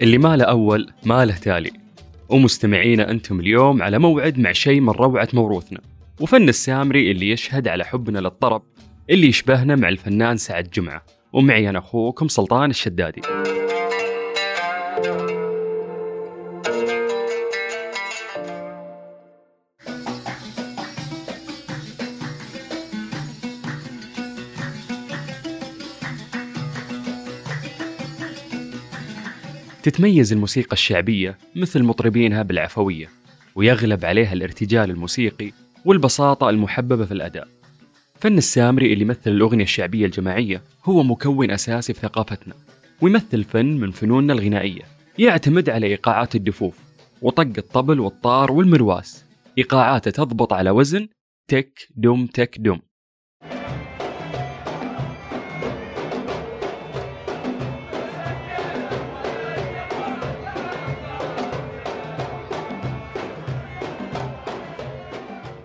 اللي ما له أول ما له تالي. ومستمعينا أنتم اليوم على موعد مع شيء من روعة موروثنا. وفن السامري اللي يشهد على حبنا للطرب اللي يشبهنا مع الفنان سعد جمعة. ومعي أنا أخوكم سلطان الشدادي. تتميز الموسيقى الشعبية مثل مطربينها بالعفوية ويغلب عليها الارتجال الموسيقي والبساطة المحببة في الأداء. فن السامري اللي يمثل الأغنية الشعبية الجماعية هو مكون أساسي في ثقافتنا ويمثل فن من فنوننا الغنائية يعتمد على إيقاعات الدفوف وطق الطبل والطار والمرواس إيقاعاته تضبط على وزن تك دم تك دم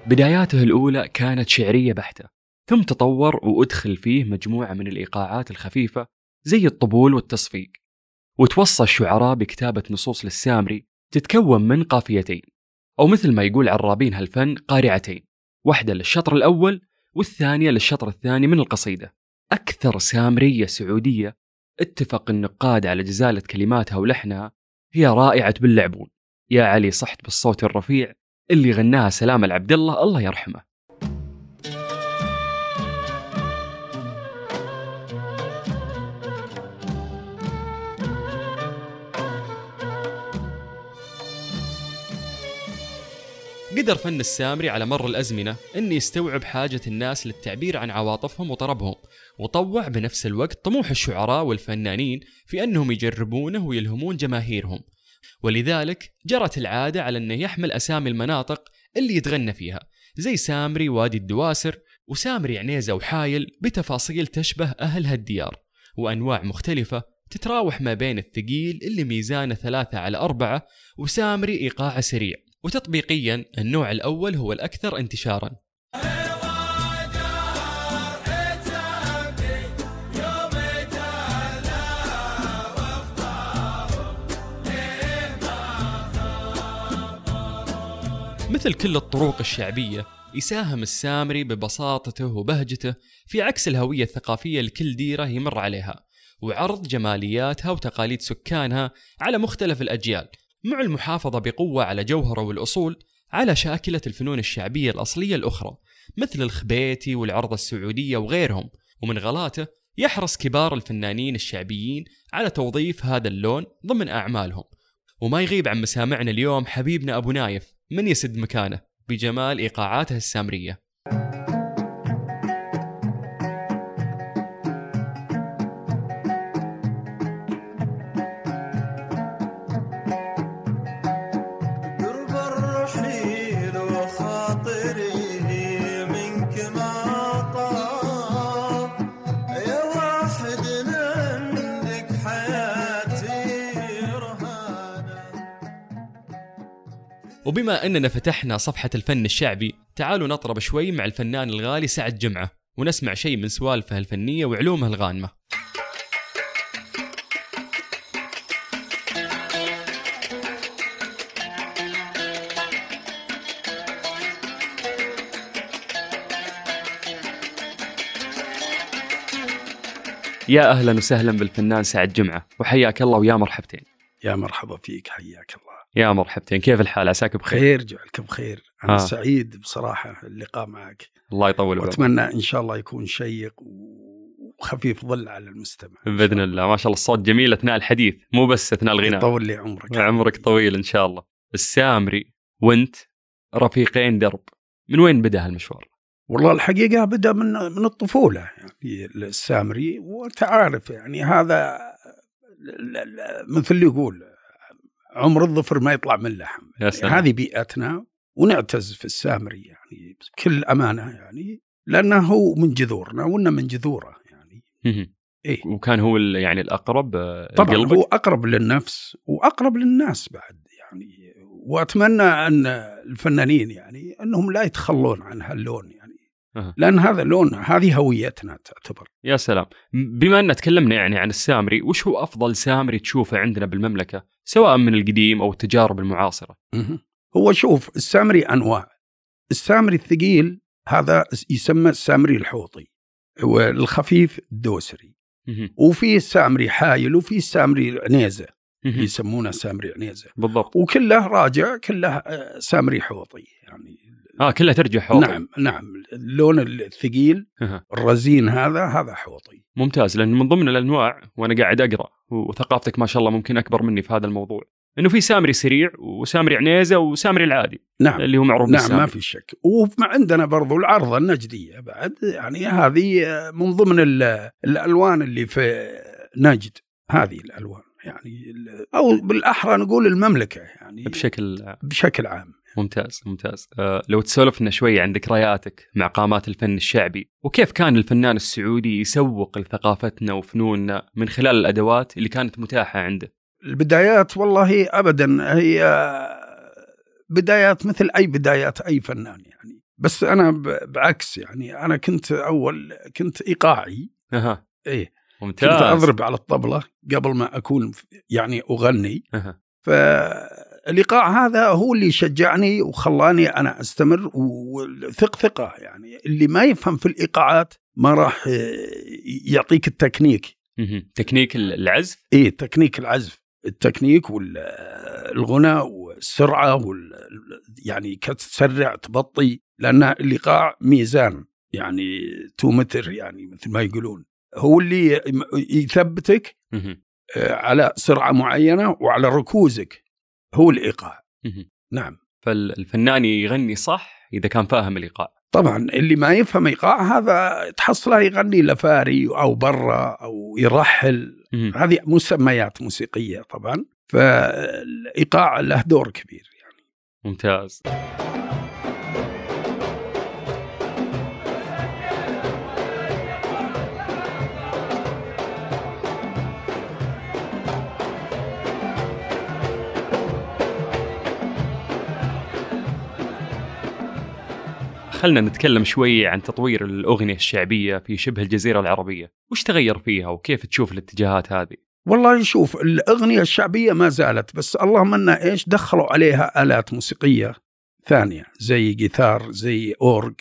بداياته الأولى كانت شعرية بحتة ثم تطور وأدخل فيه مجموعة من الإيقاعات الخفيفة زي الطبول والتصفيق وتوصى الشعراء بكتابة نصوص للسامري تتكون من قافيتين أو مثل ما يقول عرابين هالفن قارعتين واحدة للشطر الأول والثانية للشطر الثاني من القصيدة. أكثر سامرية سعودية اتفق النقاد على جزالة كلماتها ولحنها هي رائعة باللعبون يا علي صحت بالصوت الرفيع اللي غناها سلام العبد الله الله يرحمه. قدر فن السامري على مر الأزمنة أن يستوعب حاجة الناس للتعبير عن عواطفهم وطربهم وطوع بنفس الوقت طموح الشعراء والفنانين في أنهم يجربونه ويلهمون جماهيرهم. ولذلك جرت العادة على أنه يحمل أسامي المناطق اللي يتغنى فيها زي سامري وادي الدواسر وسامري عنيزة وحايل بتفاصيل تشبه أهل هالديار وأنواع مختلفة تتراوح ما بين الثقيل اللي ميزانه ثلاثة على أربعة وسامري إيقاعه سريع. وتطبيقيا النوع الأول هو الأكثر انتشارا. مثل كل الطروق الشعبية يساهم السامري ببساطته وبهجته في عكس الهوية الثقافية لكل ديرة يمر عليها وعرض جمالياتها وتقاليد سكانها على مختلف الأجيال مع المحافظة بقوة على جوهره والأصول على شاكلة الفنون الشعبية الأصلية الأخرى مثل الخبيتي والعرض السعودية وغيرهم ومن غلاته يحرص كبار الفنانين الشعبيين على توظيف هذا اللون ضمن أعمالهم. وما يغيب عن مسامعنا اليوم حبيبنا أبو نايف. من يسد مكانه؟ بجمال إيقاعاته السامرية. وبما أننا فتحنا صفحة الفن الشعبي تعالوا نطرب شوي مع الفنان الغالي سعد جمعة ونسمع شيء من سوالفه الفنية وعلومه الغانمة. يا أهلا وسهلا بالفنان سعد جمعة وحياك الله ويا مرحبتين. يا مرحبا فيك حياك الله. يا مرحبتين كيف الحال؟ عساك بخير. خير جعلك بخير أنا آه. سعيد بصراحة اللقاء معك. الله يطول بعمرك. وأتمنى إن شاء الله يكون شيق وخفيف ظل على المستمع. بإذن الله. ما شاء الله الصوت جميل أثناء الحديث مو بس أثناء الغناء. يطول لي عمرك. عمرك طويل إن شاء الله. السامري وأنت رفيقين درب. من وين بدأ هالمشوار؟ والله الحقيقة بدأ من من الطفولة يعني السامري وأنت عارف يعني هذا مثل اللي يقول عمر الظفر ما يطلع من لحم. يا سلام. هذه بيئتنا ونعتز في السامري يعني بكل أمانة يعني لأنه هو من جذورنا وإنه من جذوره يعني. إيه. وكان هو يعني الأقرب آه، طبعا لقلبك؟ هو أقرب للنفس وأقرب للناس بعد يعني. وأتمنى أن الفنانين يعني أنهم لا يتخلون عن هاللون يعني. أها. لأن هذا لون هذه هويتنا تعتبر. يا سلام. بما أن تكلمنا يعني عن السامري وش هو أفضل سامري تشوفه عندنا بالمملكة؟ سواء من القديم أو التجارب المعاصرة مهم. هو شوف السامري أنواع السامري الثقيل هذا يسمى السامري الحوطي والخفيف الدوسري. وفي السامري حايل وفي السامري عنيزة. يسمونه سامري عنيزة بالضبط وكله راجع كله آه، سامري حوطي يعني آه كلها ترجع حوطي. نعم نعم. اللون الثقيل. الرزين هذا هذا حوطي. ممتاز لأن من ضمن الأنواع وأنا قاعد أقرأ وثقافتك ما شاء الله ممكن أكبر مني في هذا الموضوع إنه في سامري سريع وسامري عنيزة وسامري العادي نعم. اللي هو معروف نعم بالسامري. ما في شك. وما عندنا برضو العرضة النجدية بعد يعني هذه من ضمن ال- الألوان اللي في نجد هذه الألوان يعني أو بالأحرى نقول المملكة يعني بشكل بشكل عام. ممتاز ممتاز. آه لو تسولف لنا شوي عن ذكرياتك مع قامات الفن الشعبي وكيف كان الفنان السعودي يسوق لثقافتنا وفنوننا من خلال الأدوات اللي كانت متاحة عنده؟ البدايات والله أبدا هي بدايات مثل أي بدايات أي فنان يعني. بس أنا ب- بعكس يعني أنا كنت أول كنت إيقاعي. أها. إيه. ممتاز. كنت أضرب على الطبلة قبل ما أكون يعني أغني. أها. فالإيقاع هذا هو اللي شجعني وخلاني أنا أستمر وثق ثقة يعني. اللي ما يفهم في الإيقاعات ما راح يعطيك التكنيك. تكنيك العزف؟ إيه تكنيك العزف. التكنيك والغنى والسرعة وال يعني كتسرع تبطي لأن الإيقاع ميزان يعني تو متر يعني مثل ما يقولون. هو اللي يثبتك على سرعة معينة وعلى ركوزك. هو الإيقاع. مهم. نعم. فالفنان يغني صح إذا كان فاهم الإيقاع. طبعا اللي ما يفهم إيقاع هذا تحصله يغني لفاري أو برا أو يرحل. هذه مسميات موسيقية طبعا. فالإيقاع له دور كبير يعني. ممتاز. خلنا نتكلم شوي عن تطوير الأغنية الشعبية في شبه الجزيرة العربية. وش تغير فيها وكيف تشوف الاتجاهات هذه؟ والله شوف الأغنية الشعبية ما زالت بس اللهم أن إيش دخلوا عليها آلات موسيقية ثانية زي جيتار زي أورج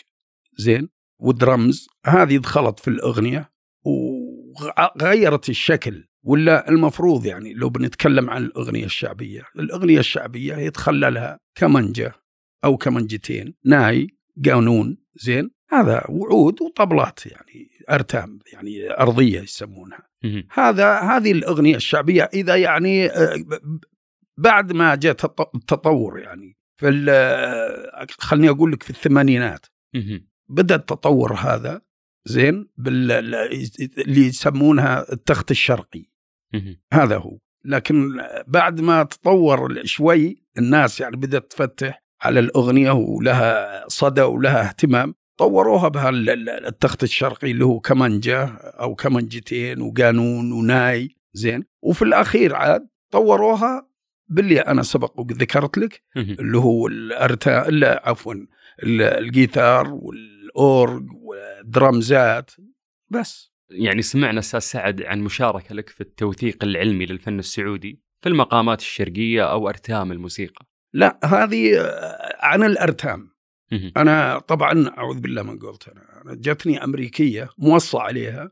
زين ودرمز. هذه دخلت في الأغنية وغيرت الشكل ولا المفروض يعني لو بنتكلم عن الأغنية الشعبية. الأغنية الشعبية يتخللها كمنجة أو كمنجتين ناي. قانون زين؟ هذا وعود وطبلات يعني أرتام يعني أرضية يسمونها. هذا هذه الأغنية الشعبية إذا يعني آه، بعد ما جاء تط- التطور يعني في آه، خلني أقول لك في الثمانينات. بدأ التطور هذا زين؟ اللي يسمونها التخت الشرقي. هذا هو. لكن بعد ما تطور شوي الناس يعني بدأت تفتح. على الأغنية ولها صدى ولها اهتمام طوروها بهالتخت الشرقي اللي هو كمانجة أو كمانجتين وقانون وناي زين وفي الأخير عاد طوروها باللي أنا سبق وذكرت لك. اللي هو الأرتا لا عفوا ال- الجيتار والأورج والدرامزات بس يعني سمعنا أستاذ سعد عن مشاركة لك في التوثيق العلمي للفن السعودي في المقامات الشرقية أو أرتام الموسيقى. لا هذه آه، عن الأرتام مهم. أنا طبعا أعوذ بالله من قلت أنا أنا جتني أمريكية موصى عليها.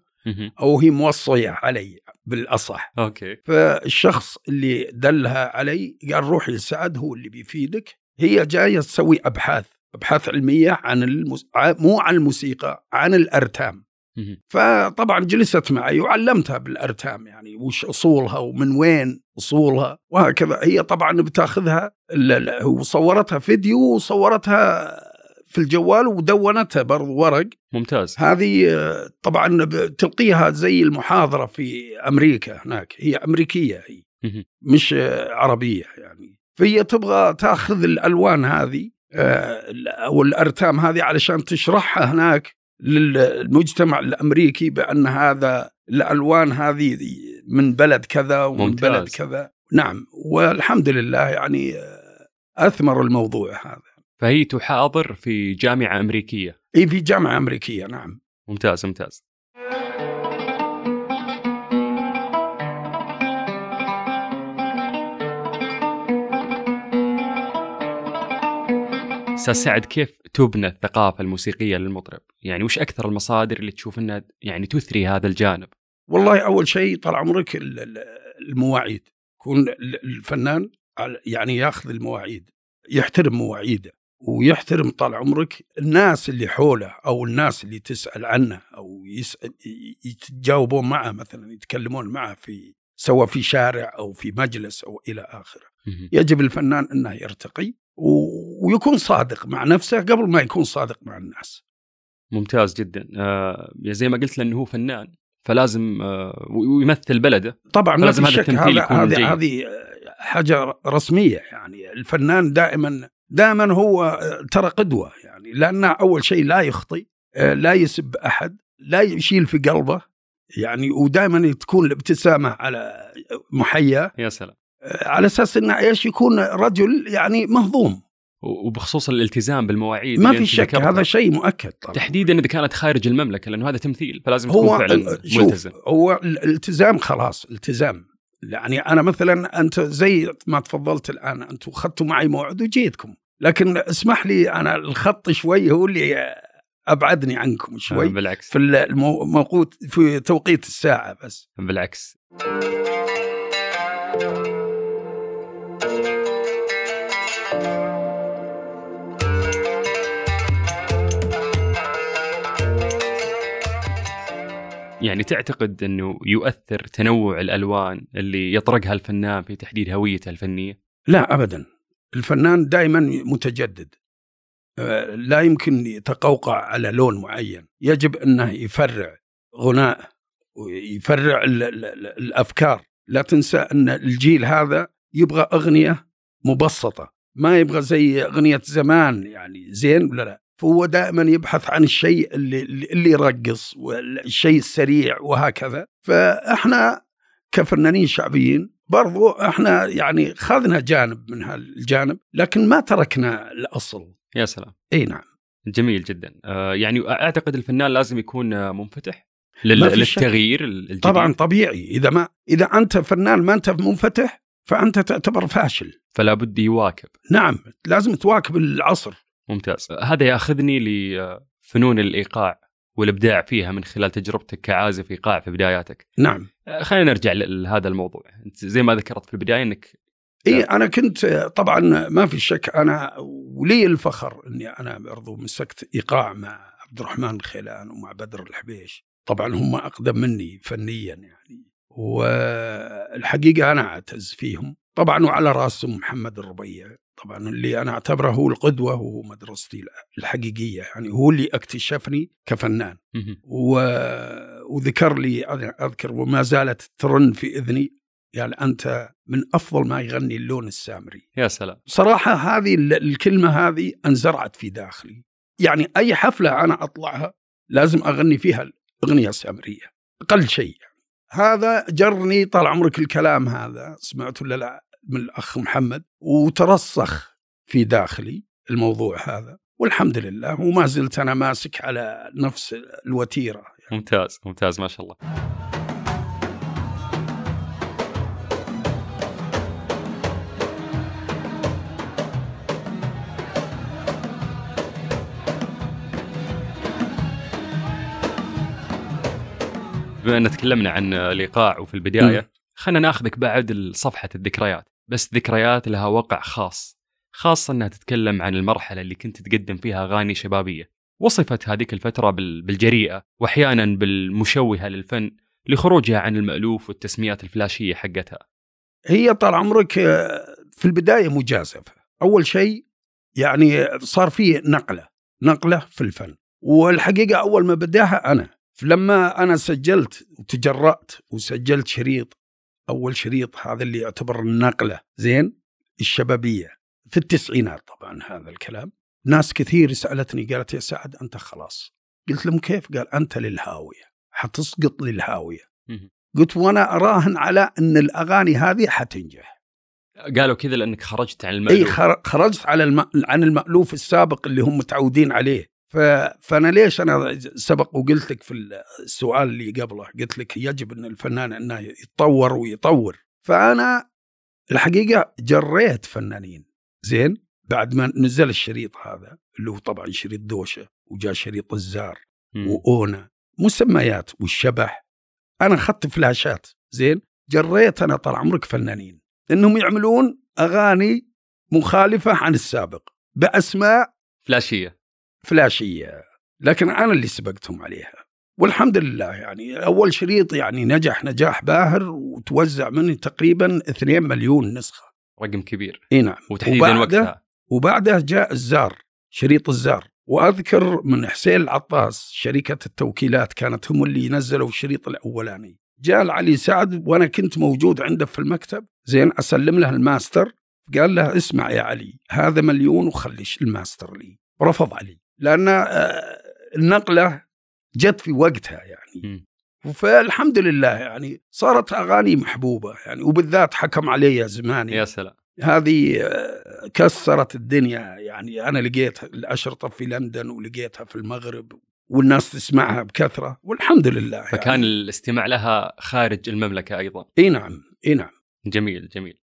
أو هي موصية علي بالأصح أوكي. فالشخص اللي دلها علي قال روحي لسعد هو اللي بيفيدك هي جاية تسوي أبحاث أبحاث علمية عن المس... مو عن الموسيقى عن الأرتام. فطبعا جلست معي وعلمتها بالارتام يعني وش أصولها ومن وين أصولها وهكذا. هي طبعا بتاخذها وصورتها فيديو وصورتها في الجوال ودونتها برضو ورق. ممتاز. هذه طبعا تلقيها زي المحاضرة في أمريكا هناك. هي أمريكية هي. مش عربية يعني. فهي تبغى تاخذ الألوان هذه آه، أو الارتام هذه علشان تشرحها هناك. للمجتمع الأمريكي بأن هذا الألوان هذه من بلد كذا ومن ممتاز. بلد كذا. نعم والحمد لله يعني آه، أثمر الموضوع هذا. فهي تحاضر في جامعة أمريكية. إي في جامعة أمريكية نعم. ممتاز ممتاز. أستاذ سعد كيف تبنى الثقافة الموسيقية للمطرب؟ يعني وش أكثر المصادر اللي تشوف انها يعني تثري هذا الجانب؟ والله أول شيء طال عمرك ال- ال- المواعيد يكون ال- الفنان يعني ياخذ المواعيد يحترم مواعيده ويحترم طال عمرك الناس اللي حوله أو الناس اللي تسأل عنه أو يسأل يتجاوبون معه مثلا يتكلمون معه في سواء في شارع أو في مجلس أو إلى آخره. يجب الفنان إنه يرتقي ويكون صادق مع نفسه قبل ما يكون صادق مع الناس ممتاز جدا. آه يعني زي ما قلت لأنه هو فنان فلازم آه ويمثل بلده. طبعا في هذا التمثيل يكون هذه. هذه حاجة رسمية يعني. الفنان دائما دائما هو ترى قدوة يعني. لأنه أول شيء لا يخطي آه، لا يسب أحد لا يشيل في قلبه يعني. ودائما تكون الابتسامة على محياه يا سلام. آه، على أساس إنه إيش؟ يكون رجل يعني مهضوم. وبخصوص الالتزام بالمواعيد ما في شك. هذا شيء مؤكد طبعا. تحديدا إذا كانت خارج المملكة لأنه هذا تمثيل فلازم تكون هو فعلا شوف ملتزم. هو الالتزام خلاص التزام. يعني أنا مثلا أنت زي ما تفضلت الآن أنتم أخذتوا معي موعد وجيتكم. لكن اسمح لي أنا الخط شوي هو اللي أبعدني عنكم شوي. بالعكس. في الموقوت في توقيت الساعة بس. بالعكس. يعني تعتقد أنه يؤثر تنوع الألوان اللي يطرقها الفنان في تحديد هويته الفنية؟ لا ابدا. الفنان دائما متجدد. آه، لا يمكن يتقوقع على لون معين. يجب أنه يفرع غناء ويفرع ال- ال- ال- الأفكار. لا تنسى أن الجيل هذا يبغى أغنية مبسطة. ما يبغى زي أغنية زمان يعني زين ولا لا؟ فهو دائما يبحث عن الشيء اللي اللي يرقص والشيء السريع وهكذا. فإحنا كفنانين شعبيين برضو إحنا يعني خذنا جانب من هالجانب لكن ما تركنا الأصل. يا سلام. إي نعم. جميل جدا. آه يعني أعتقد الفنان لازم يكون منفتح. للتغيير الجديد. طبعا طبيعي. إذا ما إذا أنت فنان ما أنت منفتح فأنت تعتبر فاشل. فلا بد يواكب. نعم. لازم تواكب العصر. ممتاز. هذا ياخذني لفنون الإيقاع والإبداع فيها من خلال تجربتك كعازف إيقاع في بداياتك. نعم. آه، خلينا نرجع لهذا الموضوع. أنت زي ما ذكرت في البداية إنك إي أنا كنت طبعا ما في شك أنا ولي الفخر إني أنا برضو مسكت إيقاع مع عبد الرحمن الخيلان ومع بدر الحبيش. طبعا هم أقدم مني فنيا يعني. والحقيقة أنا أعتز فيهم. طبعا وعلى راسهم محمد الربيع. طبعا اللي أنا أعتبره هو القدوة وهو مدرستي الحقيقية يعني هو اللي اكتشفني كفنان. و... وذكر لي أذكر وما زالت ترن في إذني. قال أنت من أفضل ما يغني اللون السامري. يا سلام. صراحة هذه ال- الكلمة هذه أنزرعت في داخلي. يعني أي حفلة أنا أطلعها لازم أغني فيها الأغنية السامرية. أقل شيء يعني. هذا جرني طال عمرك الكلام هذا سمعته ولا لا؟ من الأخ محمد وترسخ في داخلي الموضوع هذا. والحمد لله وما زلت أنا ماسك على نفس الوتيرة. ممتاز ممتاز ما شاء الله. بما أن تكلمنا عن الايقاع وفي البداية خلينا ناخذك بعد صفحة الذكريات بس ذكريات لها وقع خاص خاصة إنها تتكلم عن المرحلة اللي كنت تقدم فيها أغاني شبابية. وصفت هذيك الفترة بال- بالجريئة وأحيانا بالمشوهة للفن لخروجها عن المألوف والتسميات الفلاشية حقتها. هي طال عمرك آه، في البداية مجازفه أول شيء يعني صار في نقلة نقلة في الفن. والحقيقة أول ما بدأها أنا. فلما أنا سجلت وتجرأت وسجلت شريط أول شريط هذا اللي يعتبر النقلة زين؟ الشبابية. في التسعينات طبعا هذا الكلام. ناس كثير سألتني قالت يا سعد أنت خلاص. قلت لهم كيف؟ قال أنت للهاوية. حتسقط للهاوية. قلت وأنا أراهن على إن الأغاني هذه حتنجح. قالوا كذا لأنك خرجت عن إي المألوف. خر- خرجت على الم... عن المألوف السابق اللي هم متعودين عليه. فأنا ليش أنا سبق وقلت لك في السؤال اللي قبله؟ قلت لك يجب إن الفنان إنه يتطور ويطور. فأنا الحقيقة جريت فنانين. زين؟ بعد ما نزل الشريط هذا اللي هو طبعا شريط دوشة وجاء شريط الزار. وأونا مسميات والشبح. أنا أخذت فلاشات. زين؟ جريت أنا طال عمرك فنانين. إنهم يعملون أغاني مخالفة عن السابق بأسماء فلاشية. فلاشيه لكن أنا اللي سبقتهم عليها. والحمد لله يعني أول شريط يعني نجح نجاح باهر وتوزع مني تقريبا 2 مليون نسخة. رقم كبير. إي نعم. وتحديدا وبعده- وقتها. وبعدها جاء الزار شريط الزار. وأذكر من حسين العطاس شركة التوكيلات كانت هم اللي نزلوا الشريط الأولاني. جاء علي سعد وأنا كنت موجود عنده في المكتب. زين أسلم له الماستر. قال له اسمع يا علي هذا مليون وخلي الماستر لي. رفض علي. لأن آه، النقلة جت في وقتها يعني. فالحمد لله يعني صارت أغاني محبوبة يعني وبالذات حكم علي زماني يا سلام. هذه آه، كسرت الدنيا يعني. أنا لقيت الأشرطة في لندن ولقيتها في المغرب والناس تسمعها بكثرة والحمد لله يعني. فكان الاستماع لها خارج المملكة أيضا. إي نعم إي نعم. جميل جميل.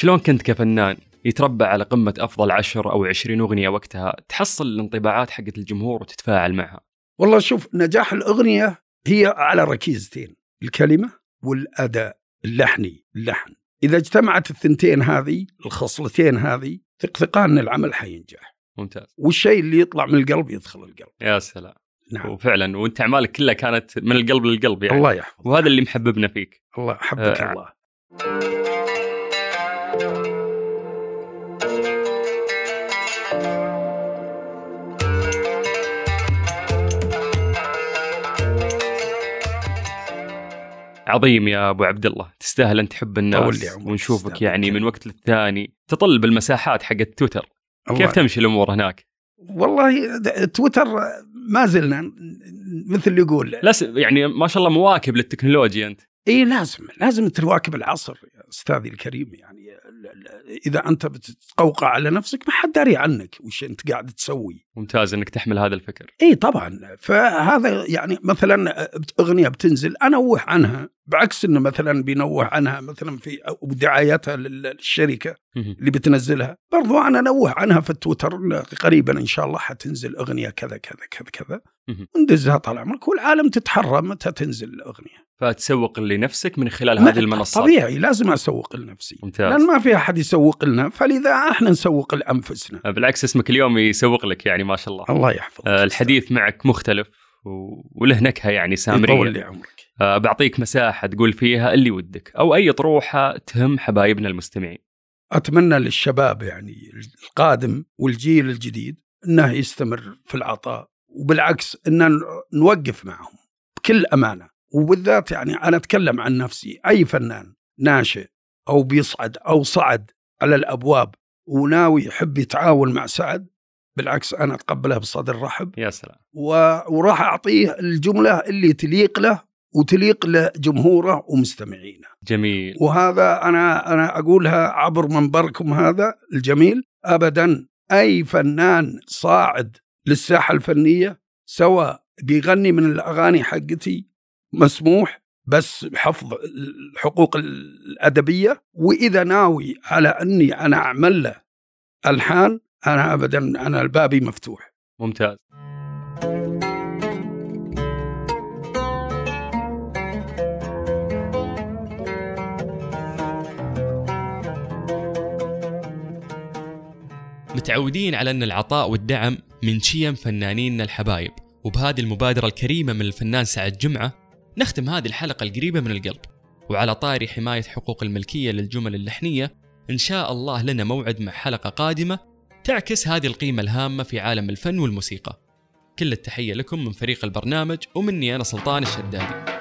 شلون كنت كفنان يتربع على قمة أفضل عشر أو عشرين أغنية وقتها تحصل الانطباعات حقت الجمهور وتتفاعل معها؟ والله شوف نجاح الأغنية هي على ركيزتين الكلمة والأداء اللحني اللحن. إذا اجتمعت الثنتين هذه الخصلتين هذه ثق ثقان ان العمل حينجح. ممتاز. والشيء اللي يطلع من القلب يدخل القلب. يا سلام. نعم. وفعلا وأنت أعمالك كلها كانت من القلب للقلب يعني. الله يحفظ وهذا اللي محببنا فيك. الله حبك آه. الله. عظيم يا أبو عبد الله تستاهل أن تحب الناس ونشوفك. يعني من وقت للثاني. تطل بالمساحات حقت تويتر كيف تمشي الأمور هناك؟ والله تويتر ما زلنا مثل اللي يقول. لا س... يعني ما شاء الله مواكب للتكنولوجيا أنت. اي لازم لازم تواكب العصر يا أستاذي الكريم. يعني إذا أنت بتتقوقع على نفسك ما حد داري عنك وش أنت قاعد تسوي. ممتاز إنك تحمل هذا الفكر. إي طبعا. فهذا يعني مثلا أغنية بتنزل انوه عنها بعكس إنه مثلا بينوه عنها مثلا في دعايتها لل- للشركة. اللي بتنزلها. برضو أنا أنوه عنها في التويتر قريبا إن شاء الله حتنزل أغنية كذا كذا كذا كذا. وندزها طال عمرك والعالم تتحرى متى تنزل الأغنية. فتسوق لنفسك من خلال هذه المنصات. طبيعي لازم أسوق لنفسي. ممتاز. لأن ما في أحد يسوق لنا فلذا إحنا نسوق لأنفسنا. بالعكس اسمك اليوم يسوق لك يعني ما شاء الله. الله يحفظك. آه، الحديث معك مختلف. وله نكهه يعني يطول سامريه لي عمرك. آه، بعطيك مساحة تقول فيها اللي ودك أو أي طروحة تهم حبايبنا المستمعين. أتمنى للشباب يعني القادم والجيل الجديد إنه يستمر في العطاء وبالعكس إن نوقف معهم بكل أمانة. وبالذات يعني أنا أتكلم عن نفسي أي فنان ناشئ أو بيصعد أو صعد على الأبواب وناوي يحب يتعاون مع سعد بالعكس أنا اتقبله بصدر رحب. يا سلام. و- وراح أعطيه الجملة اللي تليق له وتليق لجمهوره ومستمعينه. جميل. وهذا أنا أنا أقولها عبر منبركم هذا الجميل. ابدا أي فنان صاعد للساحة الفنية سواء بيغني من الأغاني حقتي مسموح بس بحفظ الحقوق الأدبية وإذا ناوي على أني أنا أعمل له ألحان أنا ابدا أنا البابي مفتوح. ممتاز. متعودين على أن العطاء والدعم من شيم فنانيننا الحبايب وبهذه المبادرة الكريمة من الفنان سعد جمعة نختم هذه الحلقة القريبة من القلب. وعلى طاري حماية حقوق الملكية للجمل اللحنية إن شاء الله لنا موعد مع حلقة قادمة تعكس هذه القيمة الهامة في عالم الفن والموسيقى. كل التحية لكم من فريق البرنامج ومني أنا سلطان الشدادي.